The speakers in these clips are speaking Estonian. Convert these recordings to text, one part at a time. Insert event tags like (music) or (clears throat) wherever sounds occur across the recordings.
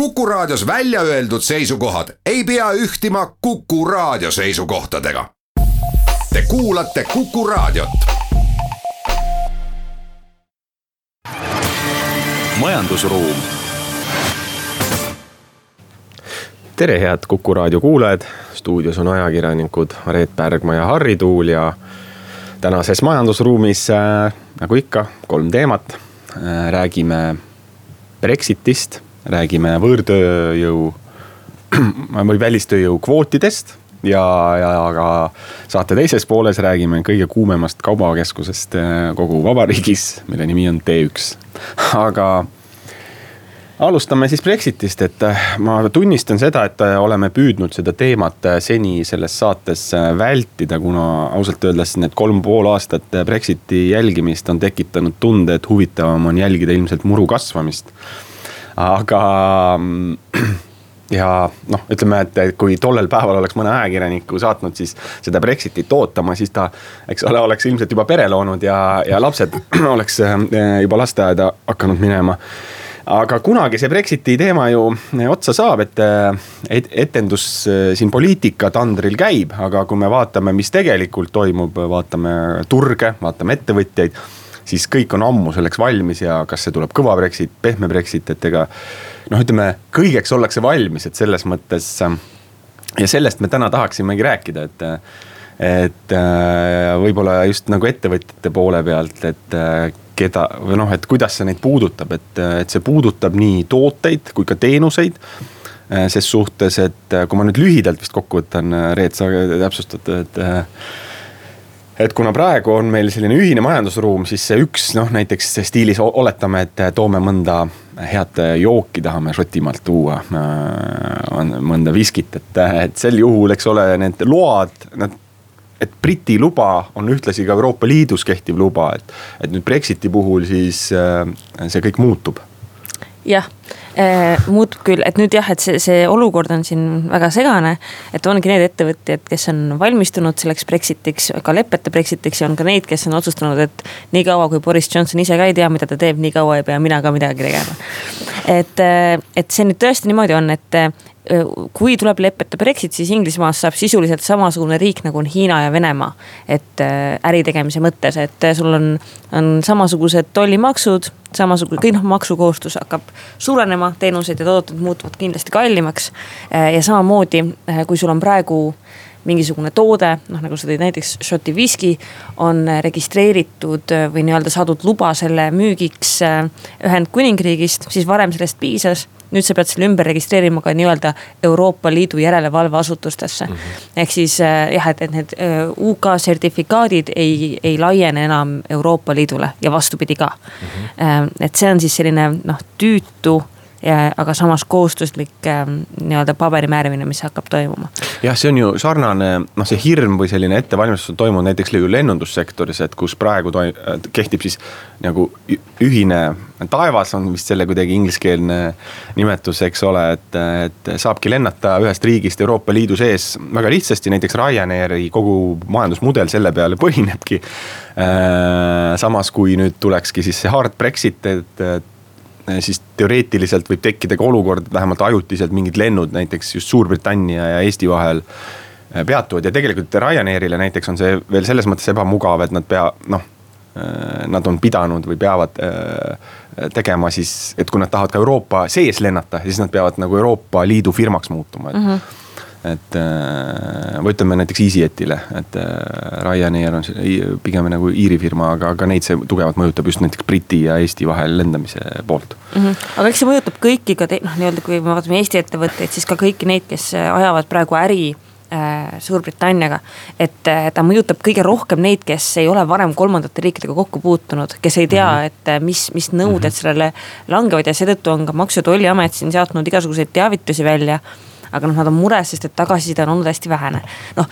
Kuku Raadios välja öeldud seisukohad ei pea ühtima Kuku Raadio seisukohtadega. Te kuulate Kuku Raadiot. majandusruum. tere, head Kuku Raadio kuulajad, stuudios on ajakirjanikud Reet Pärgma ja Harri Tuul ja tänases majandusruumis äh, nagu ikka kolm teemat äh,. räägime Brexitist räägime võõrtööjõu (clears throat) või välistööjõu kvootidest ja, ja ka saate teises pooles räägime kõige kuumemast kaubakeskusest eh, kogu vabariigis, mille nimi on T1. (laughs) aga alustame siis Brexitist, et eh, ma tunnistan seda, et eh, oleme püüdnud seda teemat seni selles saates vältida, kuna ausalt öeldes need kolm pool aastat Brexiti jälgimist on tekitanud tunde, et huvitavam on jälgida ilmselt muru kasvamist aga (clears throat) ja noh, ütleme, et kui tollel päeval oleks mõne ajakirjaniku saatnud siis seda Brexitit ootama, siis ta, eks ole, oleks ilmselt juba pere loonud ja, ja lapsed (clears throat) oleks eh, juba lasteaeda hakanud minema. Aga kunagi see Brexiti teema ju otsa saab, et et etendus eh, siin poliitika tandril käib, aga kui me vaatame, mis tegelikult toimub, vaatame turge, vaatame ettevõtjaid siis kõik on ammu selleks valmis ja kas see tuleb kõva Brexit, pehme Brexit, et ega noh, ütleme kõigeks ollakse valmis, et selles mõttes. ja sellest me täna tahaksimegi rääkida, et, et äh, võib-olla just nagu ettevõtjate poole pealt, et äh, keda või noh, et kuidas see neid puudutab, et, et see puudutab nii tooteid kui ka teenuseid äh, ses suhtes, et kui ma nüüd lühidalt vist kokku võtan, Reet, sa täpsustad, et et kuna praegu on meil selline ühine majandusruum, siis see üks noh, näiteks stiilis oletame, et toome mõnda head jooki, tahame Šotimaalt tuua äh,. mõnda viskit, et, et sel juhul, eks ole, need load, nad et Briti luba on ühtlasi ka Euroopa Liidus kehtiv luba, et, et nüüd Brexiti puhul siis äh, see kõik muutub. jah muutub küll, et nüüd jah, et see, see olukord on siin väga segane. et ongi need ettevõtjad, kes on valmistunud selleks Brexitiks, ka lepete Brexitiks ja on ka neid, kes on otsustanud, et niikaua kui Boris Johnson ise ka ei tea, mida ta teeb, nii kaua ei pea mina ka midagi tegema. Et, äh, et see nüüd tõesti niimoodi on, et kui tuleb leppeta Brexit, siis Inglismaast saab sisuliselt samasugune riik nagu on Hiina ja Venemaa. et äri tegemise mõttes, et sul on, on samasugused tollimaksud, samasugune, kõik noh, maksukohustus hakkab suurenema, teenused ja tooted muutuvad kindlasti kallimaks. ja samamoodi, kui sul on praegu mingisugune toode, noh nagu sa tõid näiteks Šoti viski, on registreeritud või nii-öelda saadud luba selle müügiks Ühendkuningriigist, siis varem sellest piisas nüüd sa pead selle ümber registreerima ka nii-öelda Euroopa Liidu järelevalveasutustesse mm. -hmm. ehk siis äh, jah, et, et need äh, UK sertifikaadid ei, ei laiene enam Euroopa Liidule ja vastupidi ka mm. -hmm. et see on siis selline noh, tüütu aga samas kohustuslik ähm, nii-öelda paberimäärimine, mis hakkab toimuma. jah, see on ju sarnane, noh, see hirm või selline ettevalmistus on toimunud näiteks lennundussektoris, et kus praegu toim-, kehtib siis nagu ühine taevas on vist selle kuidagi ingliskeelne nimetus, eks ole, et, et saabki lennata ühest riigist Euroopa Liidu sees väga lihtsasti, näiteks Ryanairi kogu majandusmudel selle peale põhinebki. Äh, samas, kui nüüd tulekski siis see hard Brexit, et, et siis teoreetiliselt võib tekkida ka olukord, vähemalt ajutiselt mingid lennud näiteks just Suurbritannia ja Eesti vahel eh, peatuvad ja tegelikult Ryanairile näiteks on see veel selles mõttes ebamugav, et nad pea, noh. Eh, nad on pidanud või peavad tegema siis, et kui nad tahavad ka Euroopa sees lennata, siis nad peavad nagu Euroopa Liidu firmaks muutuma, et mm. -hmm et äh, või ütleme näiteks EasyJetile, et äh, Ryanair on pigem nagu Iiri firma, aga, aga neid see tugevalt mõjutab just näiteks Briti ja Eesti vahel lendamise poolt mm. -hmm. aga eks see mõjutab kõiki ka noh, nii-öelda kui me vaatame Eesti ettevõtteid, siis ka kõiki neid, kes ajavad praegu äri äh, Suurbritanniaga. et ta mõjutab kõige rohkem neid, kes ei ole varem kolmandate riikidega kokku puutunud, kes ei tea, mhm. et mis, mis nõuded mm -hmm. sellele langevad ja seetõttu on ka Maksu- ja Tolliamet siin saatnud igasuguseid teavitusi välja aga noh, nad on mures, sest et tagasiside on olnud hästi vähene. noh,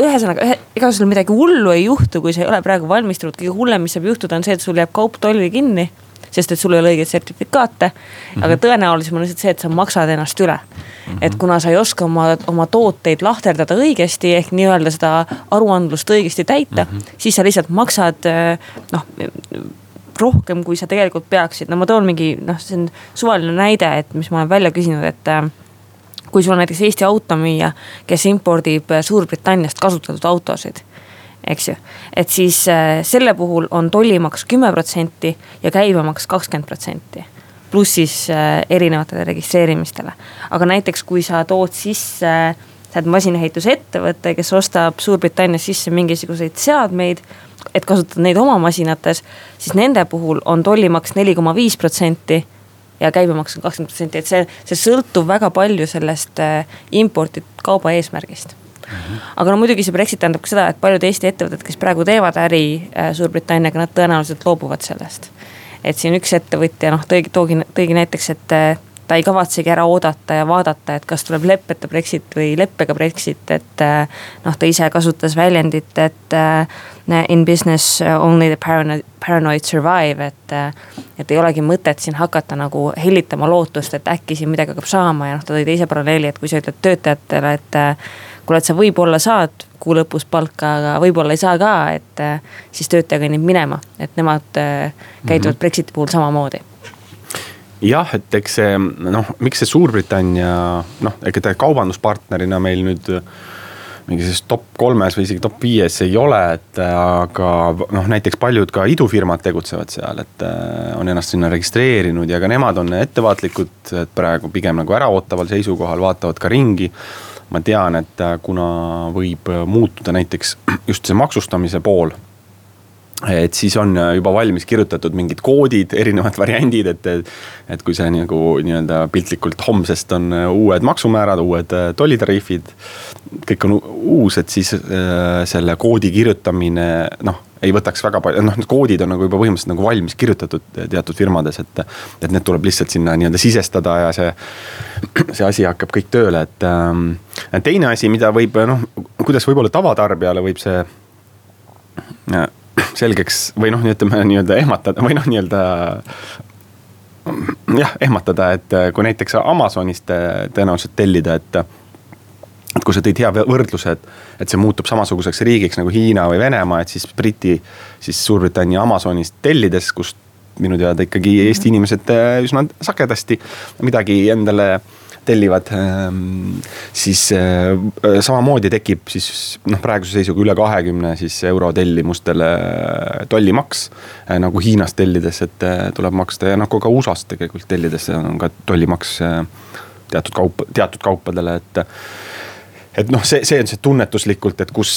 ühesõnaga, ega sul midagi hullu ei juhtu, kui sa ei ole praegu valmistunud, kõige hullem, mis saab juhtuda, on see, et sul jääb kaup tolli kinni. sest et sul ei ole õigeid sertifikaate mm, -hmm. aga tõenäolisem on lihtsalt see, et sa maksad ennast üle mm. -hmm. et kuna sa ei oska oma, oma tooteid lahterdada õigesti ehk nii-öelda seda aruandlust õigesti täita mm, -hmm. siis sa lihtsalt maksad noh rohkem, kui sa tegelikult peaksid, no ma toon mingi noh, see on suvaline näide, et mis ma olen välja küsinud, et äh, kui sul on näiteks Eesti automüüja, kes impordib Suurbritanniast kasutatud autosid eks ju. et siis äh, selle puhul on tollimaks kümme protsenti ja käibemaks kakskümmend protsenti. pluss siis äh, erinevatele registreerimistele. aga näiteks, kui sa tood sisse, sa oled masinaehitusettevõte, kes ostab Suurbritannias sisse mingisuguseid seadmeid, et kasutada neid oma masinates, siis nende puhul on tollimaks neli koma viis protsenti ja käibemaks on kakskümmend protsenti, et see, see sõltub väga palju sellest äh, imporditud kauba eesmärgist -hmm. aga no muidugi see Brexit tähendab ka seda, et paljud Eesti ettevõtted, kes praegu teevad äri äh, Suurbritanniaga, nad tõenäoliselt loobuvad sellest. et siin üks ettevõtja noh, tõigi, toogi, tõigi näiteks, et äh, ta ei kavatsegi ära oodata ja vaadata, et kas tuleb leppeta Brexit või leppega Brexit, et noh, ta ise kasutas väljendit, et in business only the paranoid, paranoid survive, et. et ei olegi mõtet siin hakata nagu hellitama lootust, et äkki siin midagi hakkab saama ja noh, ta tõi teise paralleeli, et kui sa ütled töötajatele, et kuule, et sa võib-olla saad kuu lõpus palka, aga võib-olla ei saa ka, et äh, siis töötaja kõnnib minema, et nemad äh, käituvad mm -hmm. Brexiti puhul samamoodi jah, et eks see noh, miks see Suurbritannia noh, ega ta kaubanduspartnerina meil nüüd mingi selles top kolmes või isegi top viies ei ole, et aga noh, näiteks paljud ka idufirmad tegutsevad seal, et äh, on ennast sinna registreerinud ja ka nemad on ettevaatlikud, et praegu pigem nagu äraootaval seisukohal, vaatavad ka ringi. Ma tean, et äh, kuna võib äh, muutuda näiteks just see maksustamise pool et siis on äh, juba valmis kirjutatud mingid koodid, (laughs) erinevad variandid, et, et kui see nagu nii-öelda piltlikult homsest on uued maksumäärad, uued tollitariifid. kõik on uus, et siis äh, selle koodi kirjutamine noh ei võtaks väga palju, noh need koodid on nagu juba põhimõtteliselt nagu valmis kirjutatud teatud firmades, et. et need tuleb lihtsalt sinna nii-öelda sisestada ja see, (clears throat) see asi hakkab kõik tööle, et ähm,. teine asi, mida võib noh, kuidas võib-olla tavatarbijale võib see äh, selgeks või noh, ütleme nii-öelda ehmatada või noh, nii-öelda jah, ehmatada, et kui näiteks Amazonist tõenäoliselt tellida, et et kui sa tõid hea võrdluse, et, et see muutub samasuguseks riigiks nagu Hiina või Venemaa, et siis Briti, siis Suurbritannia Amazonist tellides, kust minu teada ikkagi Eesti inimesed äh, üsna sagedasti midagi endale tellivad. Ähm, siis äh, samamoodi tekib siis noh, praeguse seisuga üle kahekümne siis euro tellimustele äh, tollimaks. nagu Hiinast tellides, et tuleb maksta ja noh, ka USA-st tegelikult tellides on ka tollimaks teatud kaup, teatud kaupadele, et et noh, see, see on see tunnetuslikult, et kus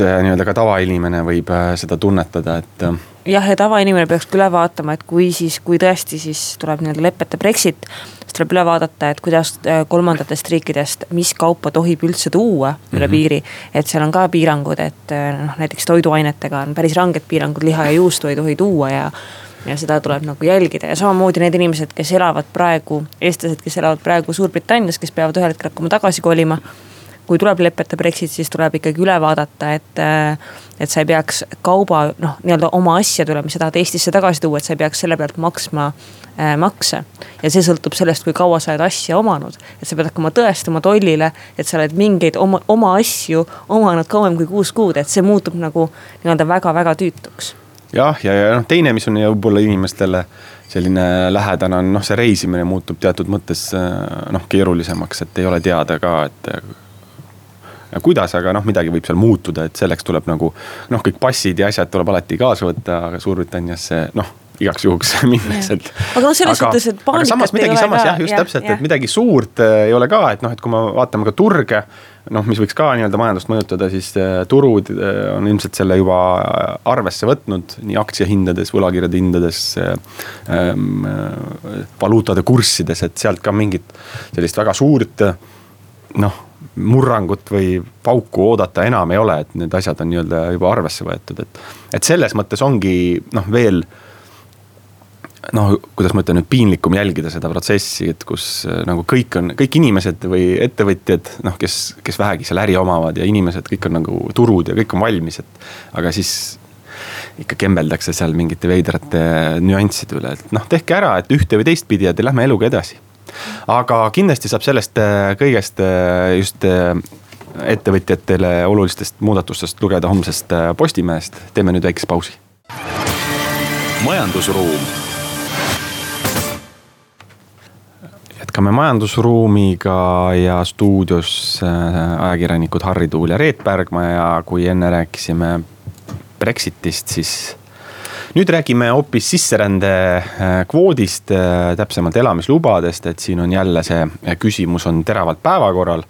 nii-öelda ka tavainimene võib seda tunnetada, et. Äh, jah, ja tavainimene peaks ka üle vaatama, et kui siis, kui tõesti siis tuleb nii-öelda lepete Brexit. siis tuleb üle vaadata, et kuidas kolmandatest riikidest, mis kaupa tohib üldse tuua üle mm -hmm. piiri. et seal on ka piirangud, et noh, näiteks toiduainetega on päris ranged piirangud, liha ja juustu ei tohi tuua ja ja seda tuleb nagu jälgida ja samamoodi need inimesed, kes elavad praegu, eestlased, kes elavad praegu Suurbritannias, kes peavad ühel hetkel hakkama tagasi kolima kui tuleb lepeta Brexit, siis tuleb ikkagi üle vaadata, et. et sa ei peaks kauba noh, nii-öelda oma asjadele, mis sa tahad Eestisse tagasi tuua, et sa ei peaks selle pealt maksma äh, makse. ja see sõltub sellest, kui kaua sa oled asja omanud, et sa pead hakkama tõestama tollile, et sa oled mingeid oma, oma asju omanud kauem kui kuus kuud, et see muutub nagu nii-öelda väga-väga tüütuks jah, ja, ja, ja noh, teine, mis on võib-olla inimestele selline lähedane on noh, see reisimine muutub teatud mõttes noh keerulisemaks, et ei ole teada ka, et kuidas, aga noh, midagi võib seal muutuda, et selleks tuleb nagu noh, kõik passid ja asjad tuleb alati kaasa võtta, aga Suurbritanniasse noh igaks juhuks (laughs) minnes, et. aga noh, selles suhtes, et paanikat samas midagi samas jah, just ja, täpselt, et midagi suurt äh, ei ole ka, et noh, et kui me vaatame ka turge. noh, mis võiks ka nii-öelda majandust mõjutada, siis äh, turud äh, on ilmselt selle juba arvesse võtnud nii aktsiahindades, võlakirjade hindades ähm,. valuutade kurssides, et sealt ka mingit sellist väga suurt noh murrangut või pauku oodata enam ei ole, et need asjad on nii-öelda juba arvesse võetud, et. et selles mõttes ongi noh, veel noh, kuidas ma ütlen nüüd piinlikum jälgida seda protsessi, et kus äh, nagu kõik on, kõik inimesed või ettevõtjad noh, kes, kes vähegi seal äri omavad ja inimesed, kõik on nagu turud ja kõik on valmis, et. aga siis ikka kembeldakse seal mingite veidrate nüansside üle, et noh, tehke ära, et ühte või teistpidi ja te lähme eluga edasi aga kindlasti saab sellest äh, kõigest äh, just äh, ettevõtjatele olulistest muudatustest lugeda homsest Postimehest, teeme nüüd väikese pausi. majandusruum. jätkame majandusruumiga ja stuudios ajakirjanikud Harri Tuul ja Reet Pärgma ja kui enne rääkisime Brexitist, siis nüüd räägime hoopis sisserände äh, äh, täpsemalt elamislubadest, et siin on jälle see küsimus on teravalt päevakorral.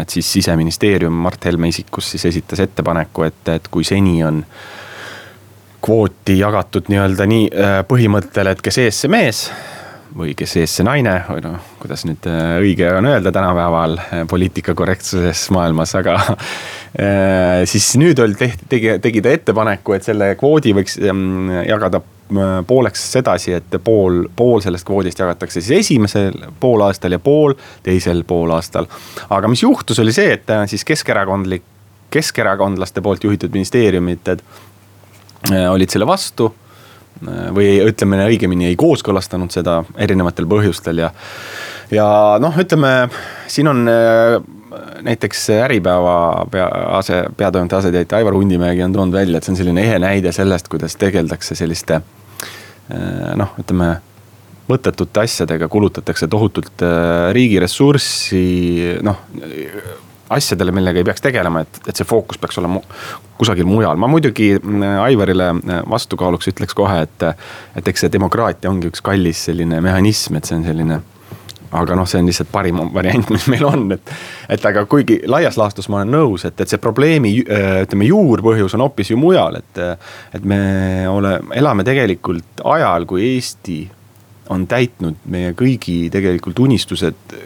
Et siis siseministeerium Mart Helme isikus siis esitas ettepaneku, et, et kui seni on kvooti jagatud nii-öelda nii põhimõttel, et kes ees, see mees või kes ees see naine või noh, kuidas nüüd äh, õige on öelda tänapäeval äh, poliitika korrektsuses maailmas, aga (laughs) äh, siis nüüd oli tehti, tegi, tegi ta ettepaneku, et selle kvoodi võiks ähm, jagada pooleks sedasi, et pool, pool sellest kvoodist jagatakse siis esimesel poolaastal ja pool teisel poolaastal. aga mis juhtus, oli see, et siis keskerakondlik, keskerakondlaste poolt juhitud ministeeriumid olid selle vastu või ütleme õigemini ei kooskõlastanud seda erinevatel põhjustel ja. ja noh, ütleme siin on äh, näiteks Äripäeva pea, ase, peatoimetaja asetäitja Aivar Hundimägi on toonud välja, et see on selline ehe näide sellest, kuidas tegeldakse selliste äh, noh, ütleme mõttetute asjadega kulutatakse tohutult äh, riigi ressurssi, noh asjadele, millega ei peaks tegelema, et, et see fookus peaks olema kusagil mujal. ma muidugi mm, Aivarile äh, vastukaaluks ütleks kohe, et, et eks see demokraatia ongi üks kallis selline mehhanism, et see on selline aga noh, see on lihtsalt parim variant, mis meil on, et, et aga kuigi laias laastus ma olen nõus, et, et see probleemi ütleme juurpõhjus on hoopis ju mujal, et. et me ole, elame tegelikult ajal, kui Eesti on täitnud meie kõigi tegelikult unistused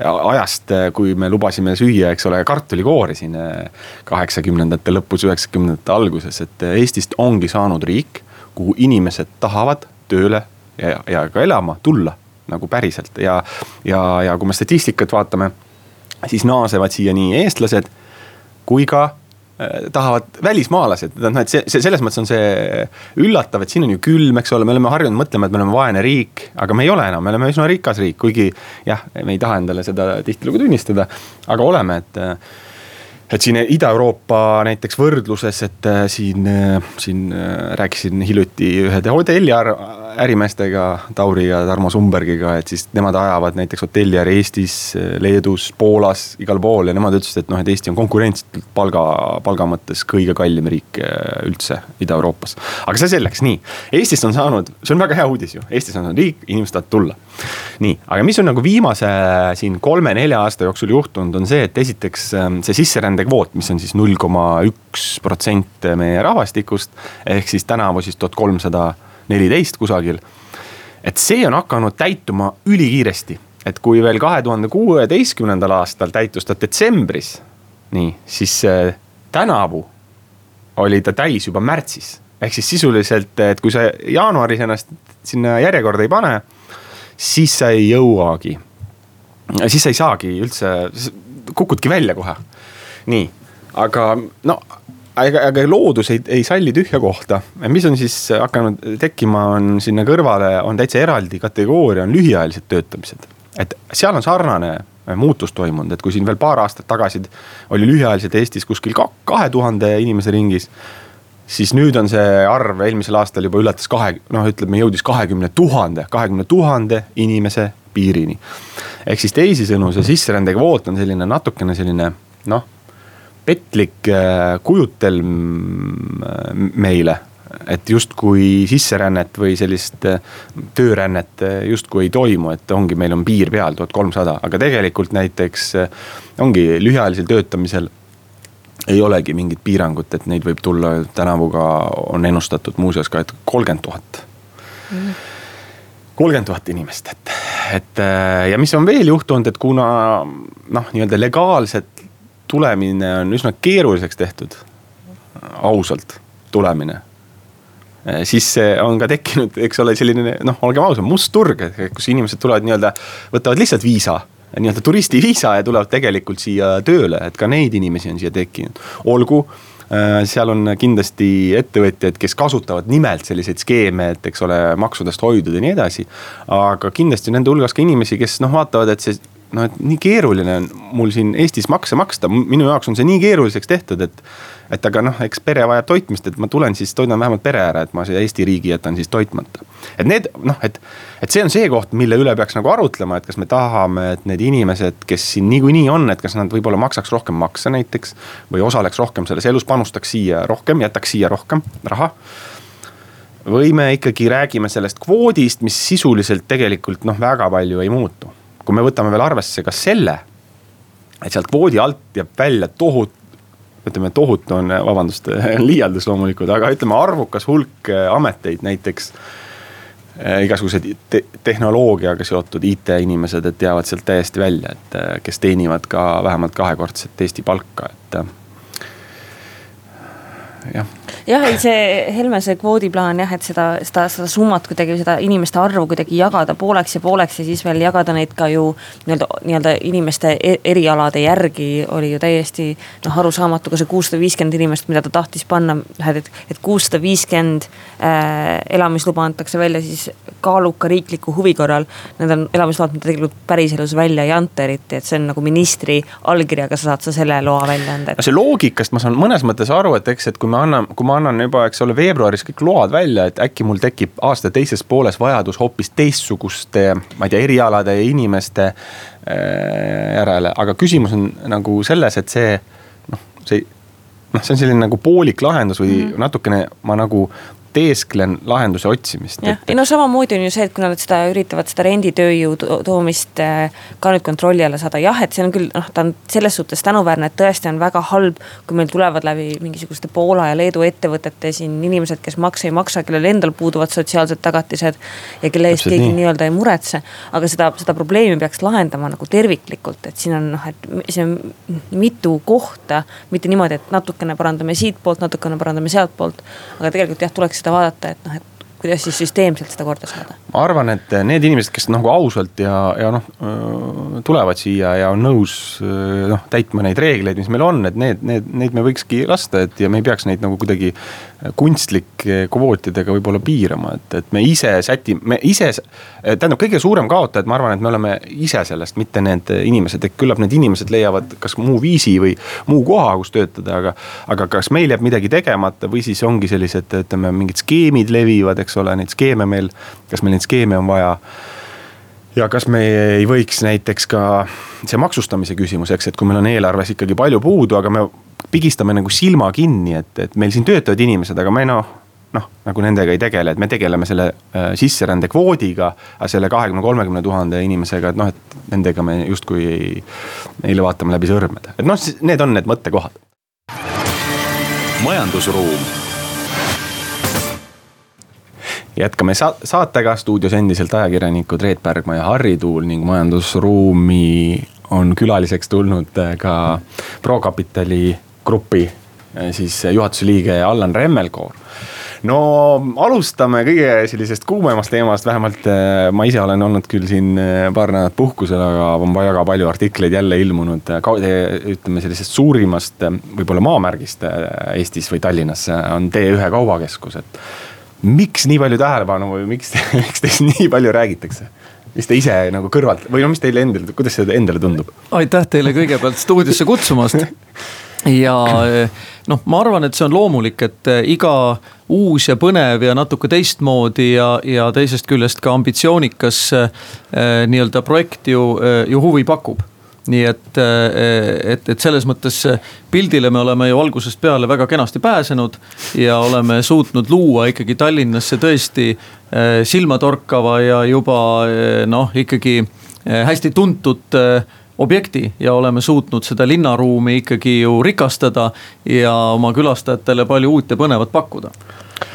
ajast, kui me lubasime süüa, eks ole, kartulikoori siin eh, kaheksakümnendate lõpus, üheksakümnendate alguses, et Eestist ongi saanud riik, kuhu inimesed tahavad tööle ja, ja ka elama tulla nagu päriselt. Ja, ja, ja kui me statistikat vaatame, siis naasevad siia nii eestlased kui ka tahavad välismaalased, noh et see, see selles mõttes on see üllatav, et siin on ju külm, eks ole, me oleme harjunud mõtlema, et me oleme vaene riik. aga me ei ole enam, me oleme üsna rikas riik, kuigi jah, me ei taha endale seda tihtilugu tunnistada, aga oleme, et et siin Ida-Euroopa näiteks võrdluses, et äh, siin, äh, siin äh, rääkisin hiljuti ühe hotelli ärimeestega, Tauri ja Tarmo Sumbergiga, et siis nemad ajavad näiteks hotelliäri Eestis, Leedus, Poolas, igal pool ja nemad ütlesid, et noh, et Eesti on konkurentsitult palga, palga mõttes kõige kallim riik üldse Ida-Euroopas. aga see selleks, nii, Eestist on saanud, see on väga hea uudis ju, Eestis on riik, inimesed tahavad tulla. nii, aga mis on nagu viimase siin kolme-nelja aasta jooksul juhtunud, on see, et esiteks see sisserände rändekvoot, mis on siis null koma üks protsent meie rahvastikust. ehk siis tänavu siis tuhat kolmsada neliteist kusagil. et see on hakanud täituma ülikiiresti, et kui veel kahe tuhande kuueteistkümnendal aastal täitus ta detsembris. nii, siis äh, tänavu oli ta täis juba märtsis. ehk siis sisuliselt, et kui sa jaanuaris ennast sinna järjekorda ei pane, siis sa ei jõuagi siis sa ei saagi üldse, kukudki välja kohe nii, aga no aga, aga loodus ei, ei salli tühja kohta. mis on siis hakanud tekkima, on sinna kõrvale, on täitsa eraldi kategooria, on lühiajalised töötamised. et seal on sarnane muutus toimunud, et kui siin veel paar aastat tagasi oli lühiajaliselt Eestis kuskil kahe tuhande inimese ringis. siis nüüd on see arv eelmisel aastal juba ületas kahe, noh, ütleme jõudis kahekümne tuhande, kahekümne tuhande inimese piirini. ehk siis teisisõnu, see sisserändekvoot on selline natukene selline noh petlik äh, kujutelm äh, meile et justkui sisserännet või sellist äh, töörännet justkui ei toimu, et ongi, meil on piir peal tuhat kolmsada, aga tegelikult näiteks ongi lühiajalisel töötamisel. ei olegi mingit piirangut, et neid võib tulla tänavu ka on ennustatud muuseas ka, et kolmkümmend tuhat kolmkümmend tuhat inimest, et, et ja mis on veel juhtunud, et kuna noh, nii-öelda legaalset tulemine on üsna keeruliseks tehtud. ausalt, tulemine. siis on ka tekkinud, eks ole, selline noh, olgem ausad, must turg, kus inimesed tulevad nii-öelda, võtavad lihtsalt viisa nii-öelda turistiviisa ja tulevad tegelikult siia tööle, et ka neid inimesi on siia tekkinud. olgu, äh, seal on kindlasti ettevõtjaid, kes kasutavad nimelt selliseid skeeme, et eks ole, maksudest hoiduda ja nii edasi. aga kindlasti nende hulgas ka inimesi, kes noh, vaatavad, et see noh, et nii keeruline on mul siin Eestis makse maksta, minu jaoks on see nii keeruliseks tehtud, et. et aga noh, eks pere vajab toitmist, et ma tulen siis toidan vähemalt pere ära, et ma siia Eesti riigi jätan siis toitmata. et need noh, et, et see on see koht, mille üle peaks nagu arutlema, et kas me tahame, et need inimesed, kes siin niikuinii on, et kas nad võib-olla maksaks rohkem makse näiteks. või osaleks rohkem selles elus, panustaks siia rohkem, jätaks siia rohkem raha või me ikkagi räägime sellest kvoodist, mis sisuliselt tegelikult noh, väga palju ei muutu kui me võtame veel arvesse ka selle, et sealt kvoodi alt jääb välja tohutu ütleme, tohutu on, vabandust, (laughs) liialdus loomulikult, aga ütleme arvukas hulk äh, ameteid, näiteks äh, igasugused te tehnoloogiaga seotud IT-inimesed, et jäävad sealt täiesti välja, et äh, kes teenivad ka vähemalt kahekordset Eesti palka, et jah jah, ei see Helme see kvoodiplaan jah, et seda, seda, seda summat kuidagi, seda inimeste arvu kuidagi jagada pooleks ja pooleks ja siis veel jagada neid ka ju nii-öelda, nii-öelda inimeste e-, erialade järgi oli ju täiesti noh, arusaamatu, ka see kuussada viiskümmend inimest, mida ta tahtis panna, et, et kuussada viiskümmend äh, elamisluba antakse välja siis kaaluka riikliku huvi korral. Need on elamisload, mida tegelikult päriselus välja ei anta eriti, et see on nagu ministri allkirjaga sa saad sa selle loa välja anda et.... see loogikast ma saan mõnes mõttes aru, et eks, et kui me anname, kui ma annan juba, eks ole, veebruaris kõik load välja, et äkki mul tekib aasta teises pooles vajadus hoopis teistsuguste, ma ei tea, erialade ja inimeste äh, järele, aga küsimus on nagu selles, et see noh, see noh, see on selline nagu poolik lahendus või mm -hmm. natukene ma nagu teesklen lahenduse otsimist. jah, ei no samamoodi on ju see, et kui nad seda üritavad seda renditööjõu toomist äh, ka nüüd kontrolli alla saada, jah, et see on küll noh, ta on selles suhtes tänuväärne, et tõesti on väga halb. kui meil tulevad läbi mingisuguste Poola ja Leedu ettevõtete siin inimesed, kes makse ei maksa, kellel endal puuduvad sotsiaalsed tagatised. ja kelle eest keegi nii-öelda ei muretse, aga seda, seda probleemi peaks lahendama nagu terviklikult, et siin on noh, et see on mitu kohta. mitte niimoodi, et natukene parandame siitpoolt, natukene parandame sealtpoolt, aga tegelikult jah, tuleks seda vaadata, et noh, et kuidas siis süsteemselt seda korda saada? ma arvan, et need inimesed, kes nagu ausalt ja, ja noh, tulevad siia ja on nõus noh, täitma neid reegleid, mis meil on, et need, need, neid me võikski lasta, et ja me ei peaks neid nagu kuidagi kunstlike kvootidega võib-olla piirama, et, et me ise sätime, me ise. tähendab, kõige suurem kaotajad, ma arvan, et me oleme ise sellest, mitte need inimesed, et küllap need inimesed leiavad kas muu viisi või muu koha, kus töötada, aga. aga kas meil jääb midagi tegemata või siis ongi sellised, ütleme, mingid skeemid levivad, eks ole, neid skeeme meil, kas meil neid skeeme on vaja ja kas me ei võiks näiteks ka see maksustamise küsimus, eks, et kui meil on eelarves ikkagi palju puudu, aga me pigistame nagu silma kinni, et, et meil siin töötavad inimesed, aga me noh noh, nagu nendega ei tegele, et me tegeleme selle äh, sisserände kvoodiga. aga selle kahekümne, kolmekümne tuhande inimesega, et noh, et nendega me justkui ei, neile vaatame läbi sõrmede, et noh, need on need mõttekohad. majandusruum jätkame sa saatega, stuudios endiselt ajakirjanikud Reet Pärgma ja Harri Tuul ning majandusruumi on külaliseks tulnud äh, ka ProCapitali grupi äh, siis juhatuse liige Allan Remmelkoor no alustame kõige sellisest kuumemast teemast, vähemalt äh, ma ise olen olnud küll siin paar nädalat puhkusel, aga on väga palju artikleid jälle ilmunud. ütleme sellisest suurimast võib-olla maamärgist Eestis või Tallinnas on T1 kaubakeskus, et. Miks nii palju tähelepanu või miks, (laughs) miks teist nii palju räägitakse? mis te ise nagu kõrvalt või no mis teile endale, kuidas see endale tundub? aitäh teile kõigepealt stuudiosse kutsumast. ja noh, ma arvan, et see on loomulik, et eh, iga uus ja põnev ja natuke teistmoodi ja, ja teisest küljest ka ambitsioonikas eh, nii-öelda projekt ju, eh, ju huvi pakub nii et, et, et selles mõttes pildile me oleme ju algusest peale väga kenasti pääsenud ja oleme suutnud luua ikkagi Tallinnasse tõesti eh, silmatorkava ja juba eh, noh, ikkagi eh, hästi tuntud objekti ja oleme suutnud seda linnaruumi ikkagi ju rikastada ja oma külastajatele palju uut ja põnevat pakkuda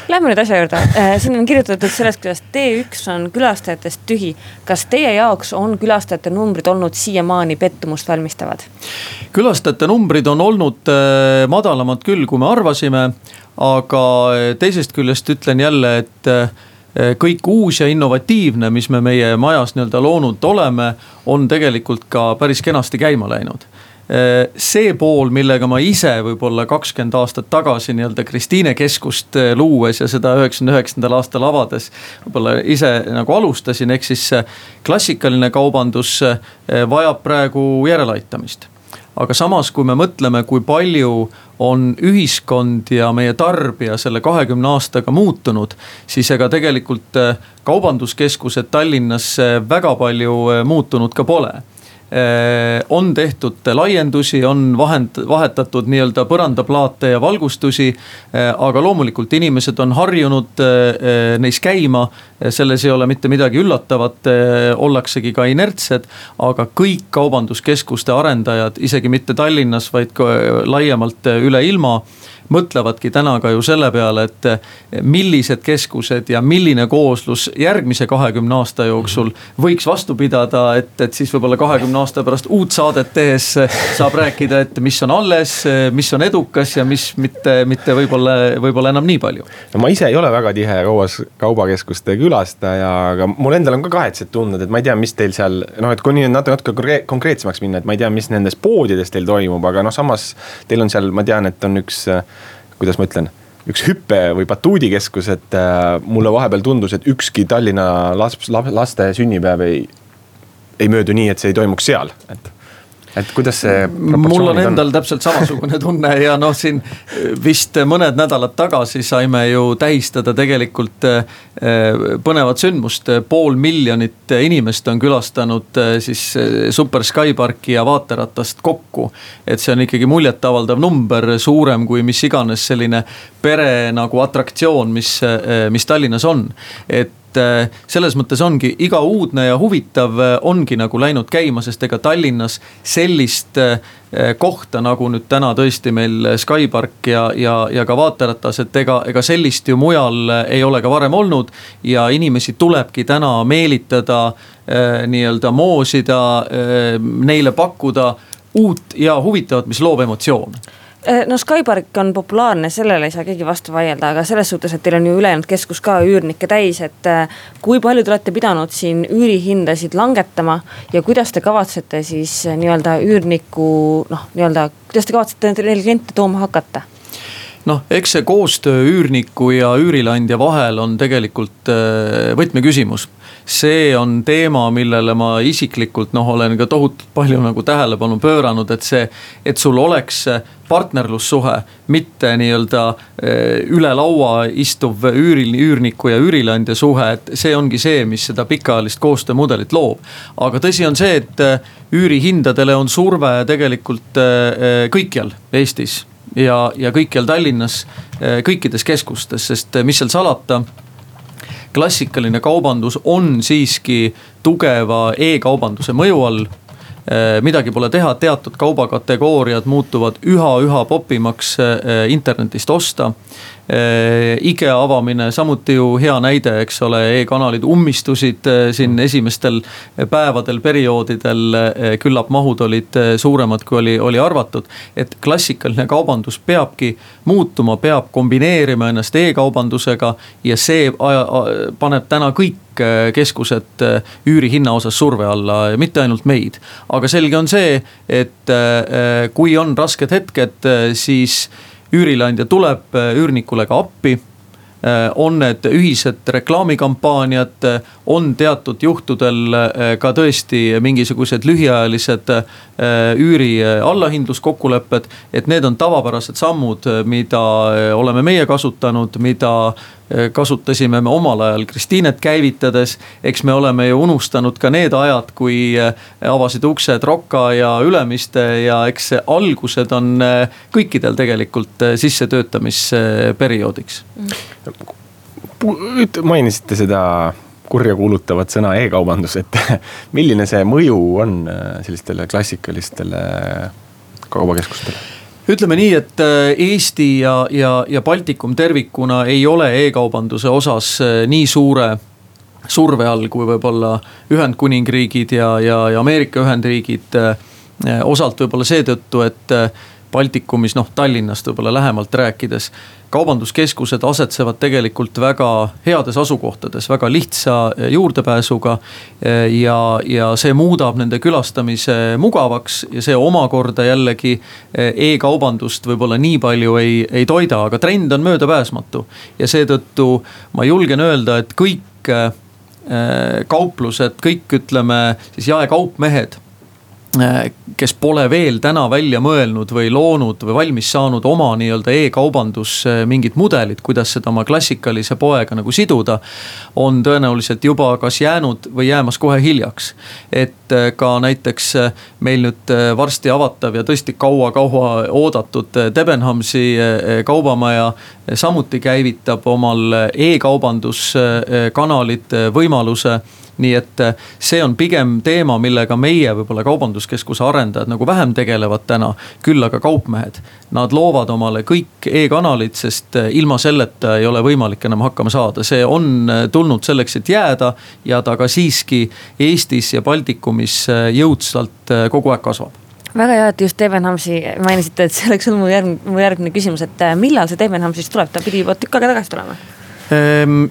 Lähme nüüd asja juurde, äh, siin on kirjutatud sellest, kuidas T1 on külastajatest tühi. kas teie jaoks on külastajate numbrid olnud siiamaani pettumust valmistavad? külastajate numbrid on olnud äh, madalamad küll, kui me arvasime. aga äh, teisest küljest ütlen jälle, et kõik uus ja innovatiivne, mis me meie majas nii-öelda loonud oleme, on tegelikult ka päris kenasti käima läinud see pool, millega ma ise võib-olla kakskümmend aastat tagasi nii-öelda Kristiine keskust luues ja seda üheksakümne üheksandal aastal avades. võib-olla ise nagu alustasin, ehk siis klassikaline kaubandus vajab praegu järeleaitamist aga samas, kui me mõtleme, kui palju on ühiskond ja meie tarbija selle kahekümne aastaga muutunud, siis ega tegelikult kaubanduskeskused Tallinnas väga palju muutunud ka pole Äh, on tehtud laiendusi, on vahend, vahetatud nii-öelda põrandaplaate ja valgustusi. Äh, aga loomulikult inimesed on harjunud äh, neis käima, selles ei ole mitte midagi üllatavat, ollaksegi ka inertsed. aga kõik kaubanduskeskuste arendajad, isegi mitte Tallinnas, vaid ka laiemalt üle ilma mõtlevadki täna ka ju selle peale, et eh, millised keskused ja milline kooslus järgmise kahekümne aasta jooksul võiks vastu pidada, et, et siis võib-olla kahekümne aasta pärast uut saadet tehes saab rääkida, et mis on alles, mis on edukas ja mis mitte, mitte võib-olla, võib-olla enam nii palju. no ma ise ei ole väga tihe kauas, kaubakeskuste külastaja, aga mul endal on ka kahetsed tunded, et ma ei tea, mis teil seal noh, et kui nii natuke, natuke konkreetsemaks minna, et ma ei tea, mis nendes poodides teil toimub, aga noh, samas teil on seal, ma tean, et on üks kuidas ma ütlen üks hüppe või batuudikeskus, et äh, mulle vahepeal tundus, et ükski Tallinna laps, laste sünnipäev ei, ei möödu nii, et see ei toimuks seal, et et kuidas see. mul on endal on? täpselt samasugune (laughs) tunne ja noh, siin vist mõned nädalad tagasi saime ju tähistada tegelikult eh, põnevat sündmust. pool miljonit inimest on külastanud eh, siis eh, Super Skyparki ja vaateratast kokku. et see on ikkagi muljetavaldav number, suurem kui mis iganes selline pere nagu atraktsioon, mis, mis Tallinnas on. et et äh, selles mõttes ongi iga uudne ja huvitav äh, ongi nagu läinud käima, sest ega Tallinnas sellist äh, kohta nagu nüüd täna tõesti meil Skypark ja, ja, ja ka vaateratas, et ega, ega sellist ju mujal ei ole ka varem olnud. ja inimesi tulebki täna meelitada nii-öelda moosida neile pakkuda uut ja huvitavat, mis loob emotsioone no Skypark on populaarne, sellele ei saa keegi vastu vaielda, aga selles suhtes, et teil on ju ülejäänud keskus ka üürnikke täis, et äh, kui palju te olete pidanud siin üürihindasid langetama ja kuidas te kavatsete siis äh, nii-öelda üürniku noh, nii-öelda, kuidas te kavatsete neil kliente tooma hakata? noh, eks see koostöö üürniku ja üürileandja vahel on tegelikult võtmeküsimus see on teema, millele ma isiklikult noh, olen ka tohutult palju nagu tähelepanu pööranud, et see, et sul oleks partnerlussuhe, mitte nii-öelda eh, üle laua istuv üüril, üürniku ja üürileandja suhe, et see ongi see, mis seda pikaajalist koostöömudelit loob. aga tõsi on see, et eh, üürihindadele on surve tegelikult eh, kõikjal Eestis ja, ja kõikjal Tallinnas, kõikides keskustes, sest mis seal salata klassikaline kaubandus on siiski tugeva e-kaubanduse mõju all äh, midagi pole teha, teatud kaubakategooriad muutuvad üha-üha popimaks äh, internetist osta. Äh, IKEA avamine samuti ju hea näide, eks ole e, e-kanalid ummistusid äh, siin esimestel päevadel, perioodidel. Äh, küllap mahud olid suuremad, kui oli, oli arvatud. et klassikaline kaubandus peabki muutuma, peab kombineerima ennast e-kaubandusega ja see paneb täna kõik keskused üürihinna osas surve alla, mitte ainult meid. aga selge on see, et kui on rasked hetked, siis üürileandja tuleb äh, üürnikule ka appi äh, on need ühised reklaamikampaaniad, äh, on teatud juhtudel ka tõesti mingisugused lühiajalised üüri allahindluskokkulepped. et need on tavapärased sammud, mida oleme meie kasutanud, mida kasutasime me omal ajal Kristiinet käivitades. eks me oleme ju unustanud ka need ajad, kui äh, avasid uksed Rocca ja Ülemiste ja eks algused on äh, kõikidel tegelikult sissetöötamisperioodiks. mainisite seda kurjakuulutavat sõna e-kaubandus, et milline see mõju on sellistele klassikalistele kaubakeskustele? Ütleme nii, et äh, Eesti ja, ja, ja Baltikum tervikuna ei ole e-kaubanduse osas äh, nii suure surve all, kui võib-olla Ühendkuningriigid ja, ja, ja Ameerika Ühendriigid. Äh, osalt võib-olla seetõttu, et Baltikumis, noh Tallinnast võib-olla lähemalt rääkides kaubanduskeskused asetsevad tegelikult väga heades asukohtades, väga lihtsa juurdepääsuga. ja, ja see muudab nende külastamise mugavaks ja see omakorda jällegi e-kaubandust võib-olla nii palju ei, ei toida, aga trend on möödapääsmatu. ja seetõttu ma julgen öelda, et kõik kauplused, kõik ütleme siis jaekaupmehed kes pole veel täna välja mõelnud või loonud või valmis saanud oma nii-öelda e-kaubandus mingit mudelit, kuidas seda oma klassikalise poega nagu siduda. on tõenäoliselt juba kas jäänud või jäämas kohe hiljaks. et äh, ka näiteks äh, meil nüüd varsti avatav ja tõesti kaua-kaua oodatud Debenhamsi kaubamaja samuti käivitab omal e-kaubanduskanalid võimaluse nii et äh, see on pigem teema, millega meie võib-olla kaubanduskeskuse arendajad nagu vähem tegelevad täna. küll aga kaupmehed, nad loovad omale kõik e-kanalid, sest äh, ilma selleta ei ole võimalik enam hakkama saada, see on äh, tulnud selleks, et jääda. ja ta ka siiski Eestis ja Baltikumis jõudsalt kogu aeg kasvab väga hea, et just Debenhamsi mainisite, et see oleks olnud mu järgmine, mu järgmine küsimus, et millal see Debenham siis tuleb, ta pidi juba tükk aega tagasi tulema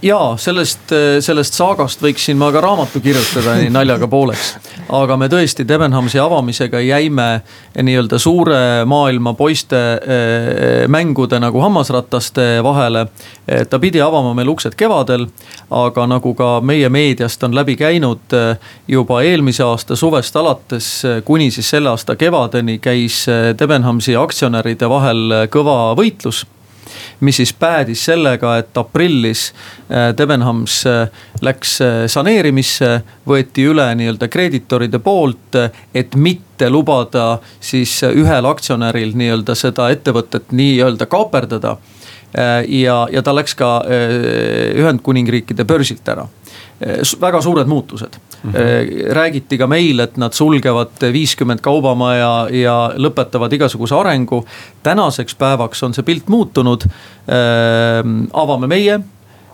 ja sellest, eh, sellest saagast võiksin ma ka raamatu kirjutada nii naljaga pooleks. aga me tõesti Debenhamsi avamisega jäime nii-öelda suure maailma poiste eh, mängude nagu hammasrataste vahele. ta pidi avama meil uksed kevadel, aga nagu ka meie meediast on läbi käinud eh, juba eelmise aasta suvest alates kuni siis selle aasta kevadeni käis Debenhamsi aktsionäride vahel kõva võitlus mis siis päädis sellega, et aprillis äh, Debenhams äh, läks äh, saneerimisse, võeti üle nii-öelda kreeditoride poolt, et mitte lubada siis ühel aktsionäril nii-öelda seda ettevõtet nii-öelda kaaperdada ja, ja ta läks ka Ühendkuningriikide börsilt ära väga suured muutused mm. -hmm. räägiti ka meil, et nad sulgevad viiskümmend kaubamaja ja lõpetavad igasuguse arengu. tänaseks päevaks on see pilt muutunud. avame meie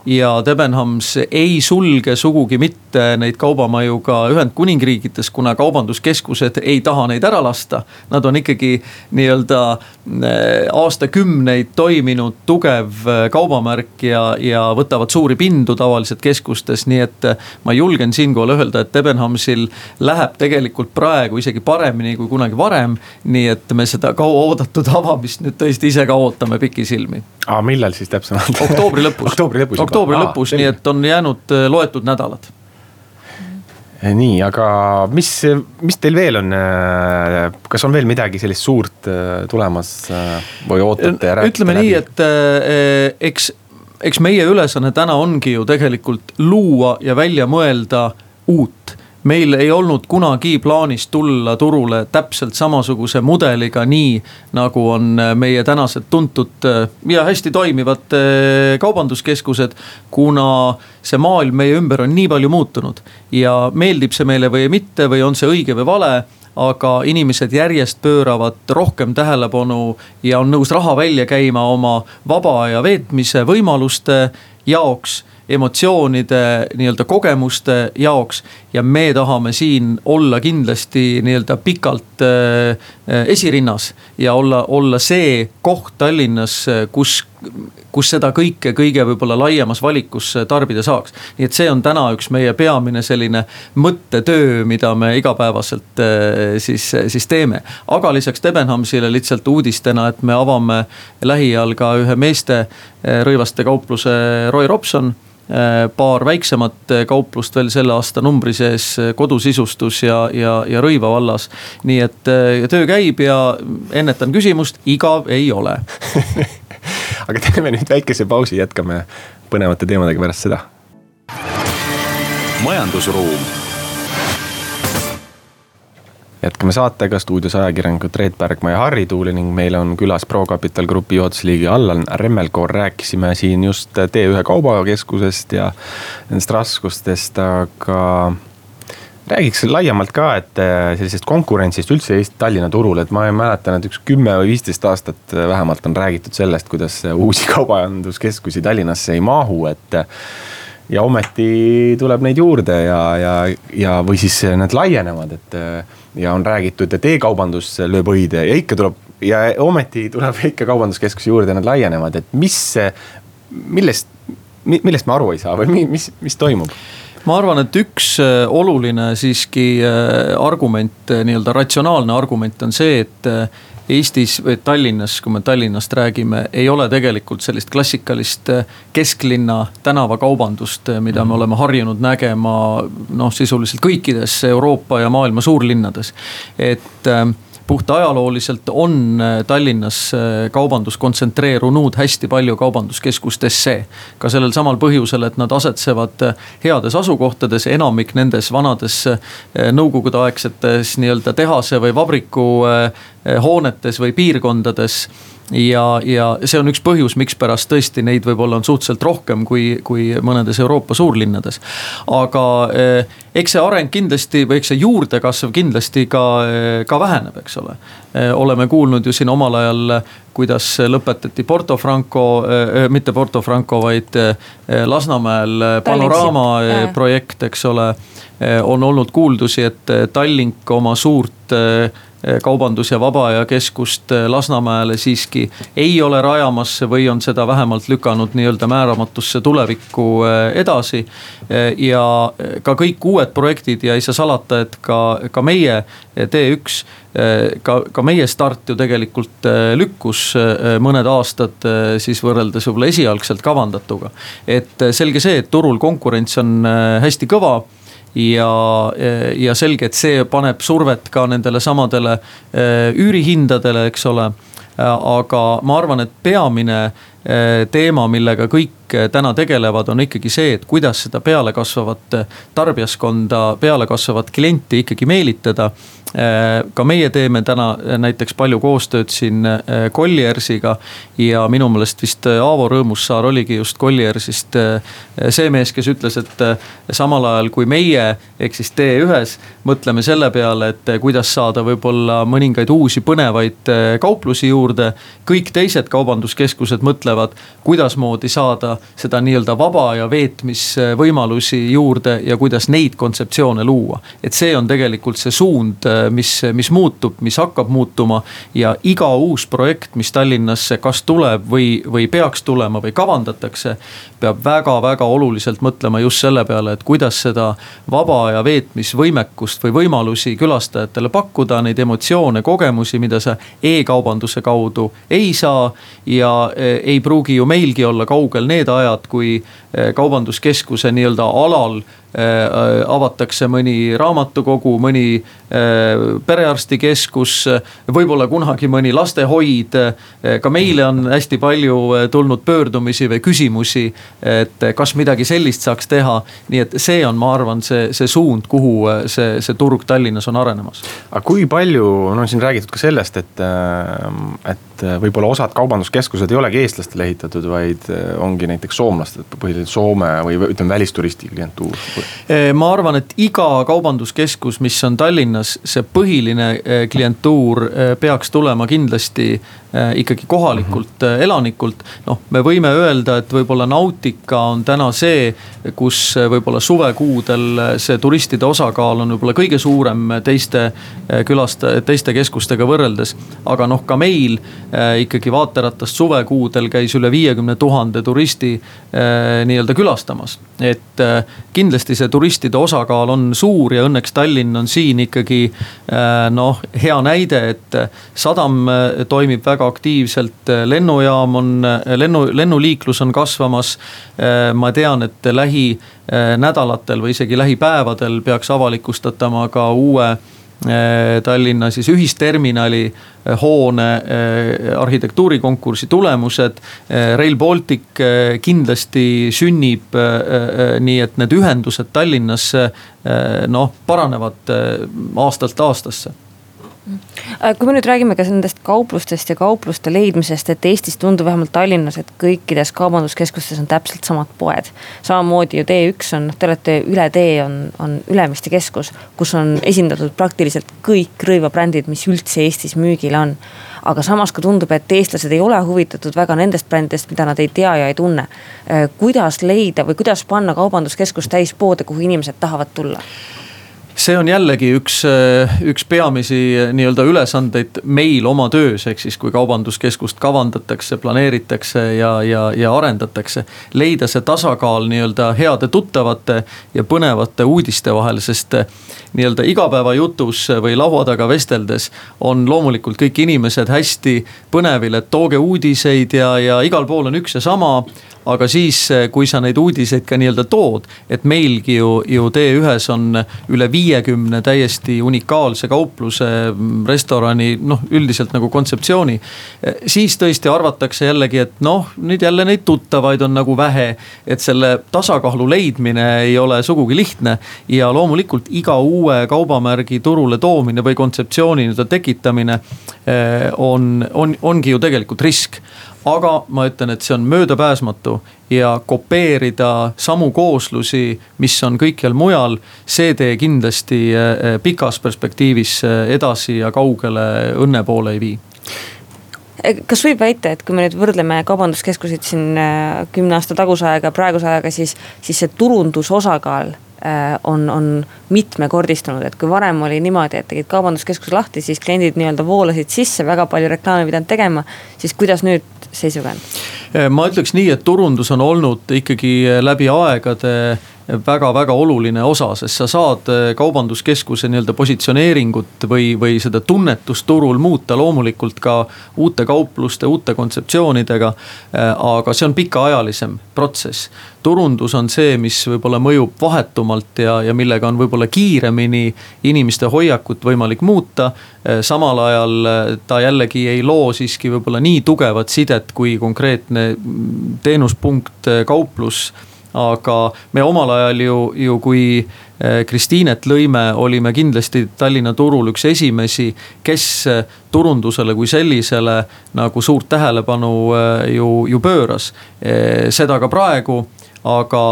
ja Debenhams ei sulge sugugi mitte neid kaubamaju ka Ühendkuningriikides, kuna kaubanduskeskused ei taha neid ära lasta. Nad on ikkagi nii-öelda eh, aastakümneid toiminud tugev eh, kaubamärk ja, ja võtavad suuri pindu tavaliselt keskustes, nii et eh, ma julgen siinkohal öelda, et Debenhamsil läheb tegelikult praegu isegi paremini kui kunagi varem. nii et me seda kauaoodatud avamist nüüd tõesti ise ka ootame pikisilmi. aga millal siis täpsemalt? oktoobri lõpus oktoobri lõpus oktoobri Aa, lõpus, nii et on jäänud äh, loetud nädalad. Eh, nii, aga mis, mis teil veel on, äh, kas on veel midagi sellist suurt äh, tulemas või ootate ja räägite ütleme läbi? nii, et eks, eks meie ülesanne täna ongi ju tegelikult luua ja välja mõelda uut meil ei olnud kunagi plaanis tulla turule täpselt samasuguse mudeliga, nii nagu on meie tänased tuntud ja hästi toimivad eh, kaubanduskeskused. kuna see maailm meie ümber on nii palju muutunud ja meeldib see meile või mitte või on see õige või vale aga inimesed järjest pööravad rohkem tähelepanu ja on nõus raha välja käima oma vaba aja veetmise võimaluste jaoks emotsioonide, nii-öelda kogemuste jaoks. ja me tahame siin olla kindlasti nii-öelda pikalt äh, esirinnas ja olla, olla see koht Tallinnas, kus kus seda kõike kõige võib-olla laiemas valikus tarbida saaks. nii et see on täna üks meie peamine selline mõttetöö, mida me igapäevaselt äh, siis, siis teeme. aga lisaks Debenhamsile lihtsalt uudistena, et me avame lähiajal ka ühe meeste äh, rõivaste kaupluse Roy Robson Äh, paar väiksemat äh, kauplust veel selle aasta numbri sees, äh, kodusisustus ja, ja, ja Rõiva vallas. nii et töö käib ja ennetan küsimust, igav ei ole (laughs) aga teeme nüüd väikese pausi, jätkame põnevate teemadega pärast seda. majandusruum jätkame saatega stuudios ajakirjanikud Reet Pärgma ja Harri Tuuli ning meil on külas ProCapital Grupi juhatuse liige Allan Remmelkoor. rääkisime siin just T1 kaubakeskusest ja nendest raskustest, aga räägiks laiemalt ka, et äh, sellisest konkurentsist üldse Eesti Tallinna turul, et ma mäletan, et üks kümme või viisteist aastat vähemalt on räägitud sellest, kuidas uusi (laughs) kaubanduskeskusi Tallinnasse ei mahu, et ja ometi tuleb neid juurde ja, ja, ja, või siis need laienevad, et ja on räägitud, et e-kaubandus lööb õide ja ikka tuleb ja ometi tuleb ikka kaubanduskeskusi juurde, nad laienevad, et mis, millest, millest me aru ei saa või mis, mis toimub? ma arvan, et üks äh, oluline siiski äh, argument, äh, nii-öelda ratsionaalne argument on see, et Eestis või Tallinnas, kui me Tallinnast räägime, ei ole tegelikult sellist klassikalist kesklinna tänavakaubandust, mida me mhm. oleme harjunud nägema noh, sisuliselt kõikides Euroopa ja maailma suurlinnades. et puht ajalooliselt on äh, Tallinnas äh, kaubandus kontsentreerunud hästi palju kaubanduskeskustesse. ka sellel samal põhjusel, et nad asetsevad äh, heades asukohtades, enamik nendes vanades nõukogudeaegsetes nii-öelda tehase või vabriku hoonetes või piirkondades ja, ja see on üks põhjus, mikspärast tõesti neid võib-olla on suhteliselt rohkem kui, kui mõnedes Euroopa suurlinnades. aga eh, eks see areng kindlasti või eks see juurdekasv kindlasti ka, eh, ka väheneb, eks ole. Eh, oleme kuulnud ju siin omal ajal, kuidas lõpetati Porto Franco, mitte Porto Franco, vaid Lasnamäel panoraama projekt, eks ole. on olnud kuuldusi, et Tallink oma suurt kaubandus- ja vaba aja keskust eh, Lasnamäele siiski ei ole rajamas või on seda vähemalt lükanud nii-öelda määramatusse tulevikku eh, edasi. ja ka kõik uued projektid ja ei saa salata, et ka, ka meie T1 ka, ka meie start ju tegelikult lükkus mõned aastad siis võrreldes võib-olla esialgselt kavandatuga. et selge see, et turul konkurents on hästi kõva ja, ja selge, et see paneb survet ka nendele samadele eh, üürihindadele, eks ole. aga ma arvan, et peamine eh, teema, millega kõik eh, täna tegelevad, on ikkagi see, et kuidas seda pealekasvavat tarbijaskonda, pealekasvavat klienti ikkagi meelitada Äh, ka meie teeme täna näiteks palju koostööd siin Colliersiga. ja minu meelest vist Aavo Rõõmussaar oligi just Colliersist see mees, kes ütles, et samal ajal kui meie ehk siis T1-s mõtleme selle peale, et kuidas saada võib-olla mõningaid uusi põnevaid kauplusi juurde. kõik teised kaubanduskeskused mõtlevad, kuidasmoodi saada seda nii-öelda vaba aja veetmisvõimalusi juurde ja kuidas neid kontseptsioone luua. et see on tegelikult see suund mis, mis muutub, mis hakkab muutuma. ja iga uus projekt, mis Tallinnasse kas tuleb või, või peaks tulema või kavandatakse. peab väga-väga oluliselt mõtlema just selle peale, et kuidas seda vaba aja veetmisvõimekust või võimalusi külastajatele pakkuda, neid emotsioone, kogemusi, mida sa e-kaubanduse kaudu ei saa. ja e, ei pruugi ju meilgi olla kaugel need ajad, kui kaubanduskeskuse nii-öelda alal Äh, avatakse mõni raamatukogu, mõni äh, perearstikeskus, võib-olla kunagi mõni lastehoid. Ka meile on hästi palju tulnud pöördumisi või küsimusi, et kas midagi sellist saaks teha. nii et see on, ma arvan, see, see suund, kuhu see, see turg Tallinnas on arenemas. aga kui palju, no siin räägitud ka sellest, et, et võib-olla osad kaubanduskeskused ei olegi eestlastele ehitatud, vaid ongi näiteks soomlased, põhiliselt Soome või ütleme välisturisti klientuur? Ma arvan, et iga kaubanduskeskus, mis on Tallinnas, see põhiline klientuur peaks tulema kindlasti ikkagi kohalikult mm -hmm. elanikult. noh, me võime öelda, et võib-olla Nautica on täna see, kus võib-olla suvekuudel see turistide osakaal on võib-olla kõige suurem teiste külast-, teiste keskustega võrreldes. aga noh, ka meil ikkagi vaateratast suvekuudel käis üle viiekümne tuhande turisti nii-öelda külastamas. et kindlasti see turistide osakaal on suur ja õnneks Tallinn on siin ikkagi äh, noh, hea näide, et sadam äh, toimib väga aktiivselt, lennujaam on, lennu, lennuliiklus on kasvamas. Äh, ma tean, et lähinädalatel või isegi lähipäevadel peaks avalikustatama ka uue Tallinna siis ühisterminali hoone arhitektuurikonkursi tulemused. Rail Baltic kindlasti sünnib nii, et need ühendused Tallinnasse noh, paranevad aastast aastasse Äh, kui me nüüd räägime ka nendest kauplustest ja kaupluste leidmisest, et Eestis tundub vähemalt Tallinnas, et kõikides kaubanduskeskustes on täpselt samad poed. samamoodi ju T1 on, te olete üle tee on, on Ülemiste keskus, kus on esindatud praktiliselt kõik rõivabrändid, mis üldse Eestis müügil on. aga samas ka tundub, et eestlased ei ole huvitatud väga nendest brändidest, mida nad ei tea ja ei tunne. Äh, kuidas leida või kuidas panna kaubanduskeskus täis poode, kuhu inimesed tahavad tulla? See on jällegi üks, üks peamisi nii-öelda ülesandeid meil oma töös, ehk siis kui kaubanduskeskust kavandatakse, planeeritakse ja, ja, ja arendatakse. leida see tasakaal nii-öelda heade tuttavate ja põnevate uudiste vahel, sest nii-öelda igapäevajutus või laua taga vesteldes on loomulikult kõik inimesed hästi põnevil, et tooge uudiseid ja, ja igal pool on üks ja sama aga siis, eh, kui sa neid uudiseid ka nii-öelda tood, et meilgi ju, ju T1-s on üle viiekümne täiesti unikaalse kaupluse, mm, restorani, noh üldiselt nagu kontseptsiooni. Eh, siis tõesti arvatakse jällegi, et noh, nüüd jälle neid tuttavaid on nagu vähe. et selle tasakaalu leidmine ei ole sugugi lihtne ja loomulikult iga uue kaubamärgi turule toomine või kontseptsiooni nii-öelda tekitamine eh, on, on, ongi ju tegelikult risk aga ma ütlen, et see on möödapääsmatu ja kopeerida samu kooslusi, mis on kõikjal mujal, see tee kindlasti eh, eh, pikas perspektiivis eh, edasi ja kaugele õnne poole ei vii kas võib väita, et kui me nüüd võrdleme kaubanduskeskuseid siin kümne aasta taguse ajaga, praeguse ajaga, siis, siis see turundusosakaal on, on mitmekordistunud, et kui varem oli niimoodi, et tegid kaubanduskeskuse lahti, siis kliendid nii-öelda voolasid sisse, väga palju reklaami pidanud tegema. siis kuidas nüüd seisukohalt? Eh, ma ütleks nii, et turundus on olnud ikkagi läbi aegade väga-väga oluline osa, sest sa saad eh, kaubanduskeskuse nii-öelda positsioneeringut või, või seda tunnetust turul muuta loomulikult ka uute kaupluste, uute kontseptsioonidega. Eh, aga see on pikaajalisem protsess. turundus on see, mis võib-olla mõjub vahetumalt ja, ja millega on võib-olla kiiremini inimeste hoiakut võimalik muuta. Eh, samal ajal ta jällegi ei loo siiski võib-olla nii tugevat sidet kui konkreetne mm, teenuspunkt, kauplus aga me omal ajal ju, ju kui eh, Kristiinet lõime, olime kindlasti Tallinna turul üks esimesi, kes eh, turundusele kui sellisele nagu suurt tähelepanu eh, ju, ju pööras. seda ka praegu aga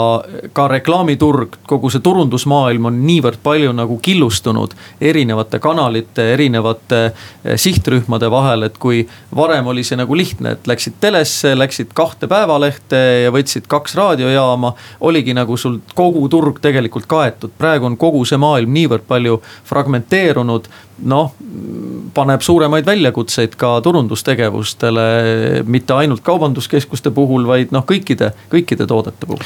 ka reklaamiturg, kogu see turundusmaailm on niivõrd palju nagu killustunud erinevate kanalite, erinevate eh, sihtrühmade vahel, et kui varem oli see nagu lihtne, et läksid telesse, läksid kahte päevalehte ja võtsid kaks raadiojaama. oligi nagu sul kogu turg tegelikult kaetud, praegu on kogu see maailm niivõrd palju fragmenteerunud noh, paneb suuremaid väljakutseid ka turundustegevustele, mitte ainult kaubanduskeskuste puhul, vaid noh, kõikide, kõikide toodete puhul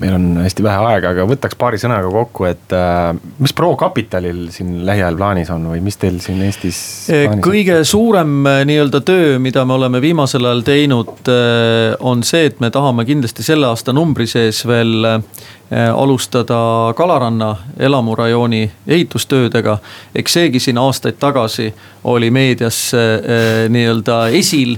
meil on hästi vähe aega, aga võtaks paari sõnaga kokku, et äh, mis ProCapitalil siin lähiajal plaanis on või mis teil siin Eestis? kõige suurem äh, nii-öelda töö, mida me oleme viimasel ajal teinud, äh, on see, et me tahame kindlasti selle aasta numbri sees veel alustada Kalaranna elamurajooni ehitustöödega. eks seegi siin aastaid tagasi oli meedias nii-öelda esil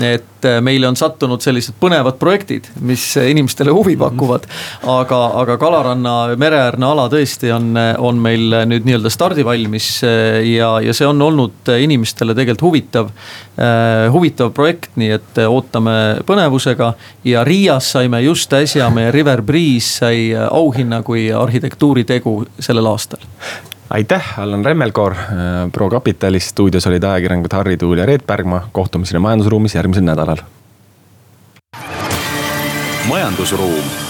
et äh, meile on sattunud sellised põnevad projektid, mis inimestele huvi pakuvad. aga, aga Kalaranna mereäärne ala tõesti on, on meil nüüd nii-öelda stardivalmis äh, ja, ja see on olnud inimestele tegelikult huvitav, äh, huvitav projekt, nii et ootame põnevusega. ja Riias saime just äsja, meie River Breeze sai auhinna kui arhitektuuritegu sellel aastal aitäh, Allan Remmelkoor äh, ProCapitalist, stuudios olid ajakirjanikud Harri Tuul ja Reet Pärgma, kohtumiseni majandusruumis järgmisel nädalal. majandusruum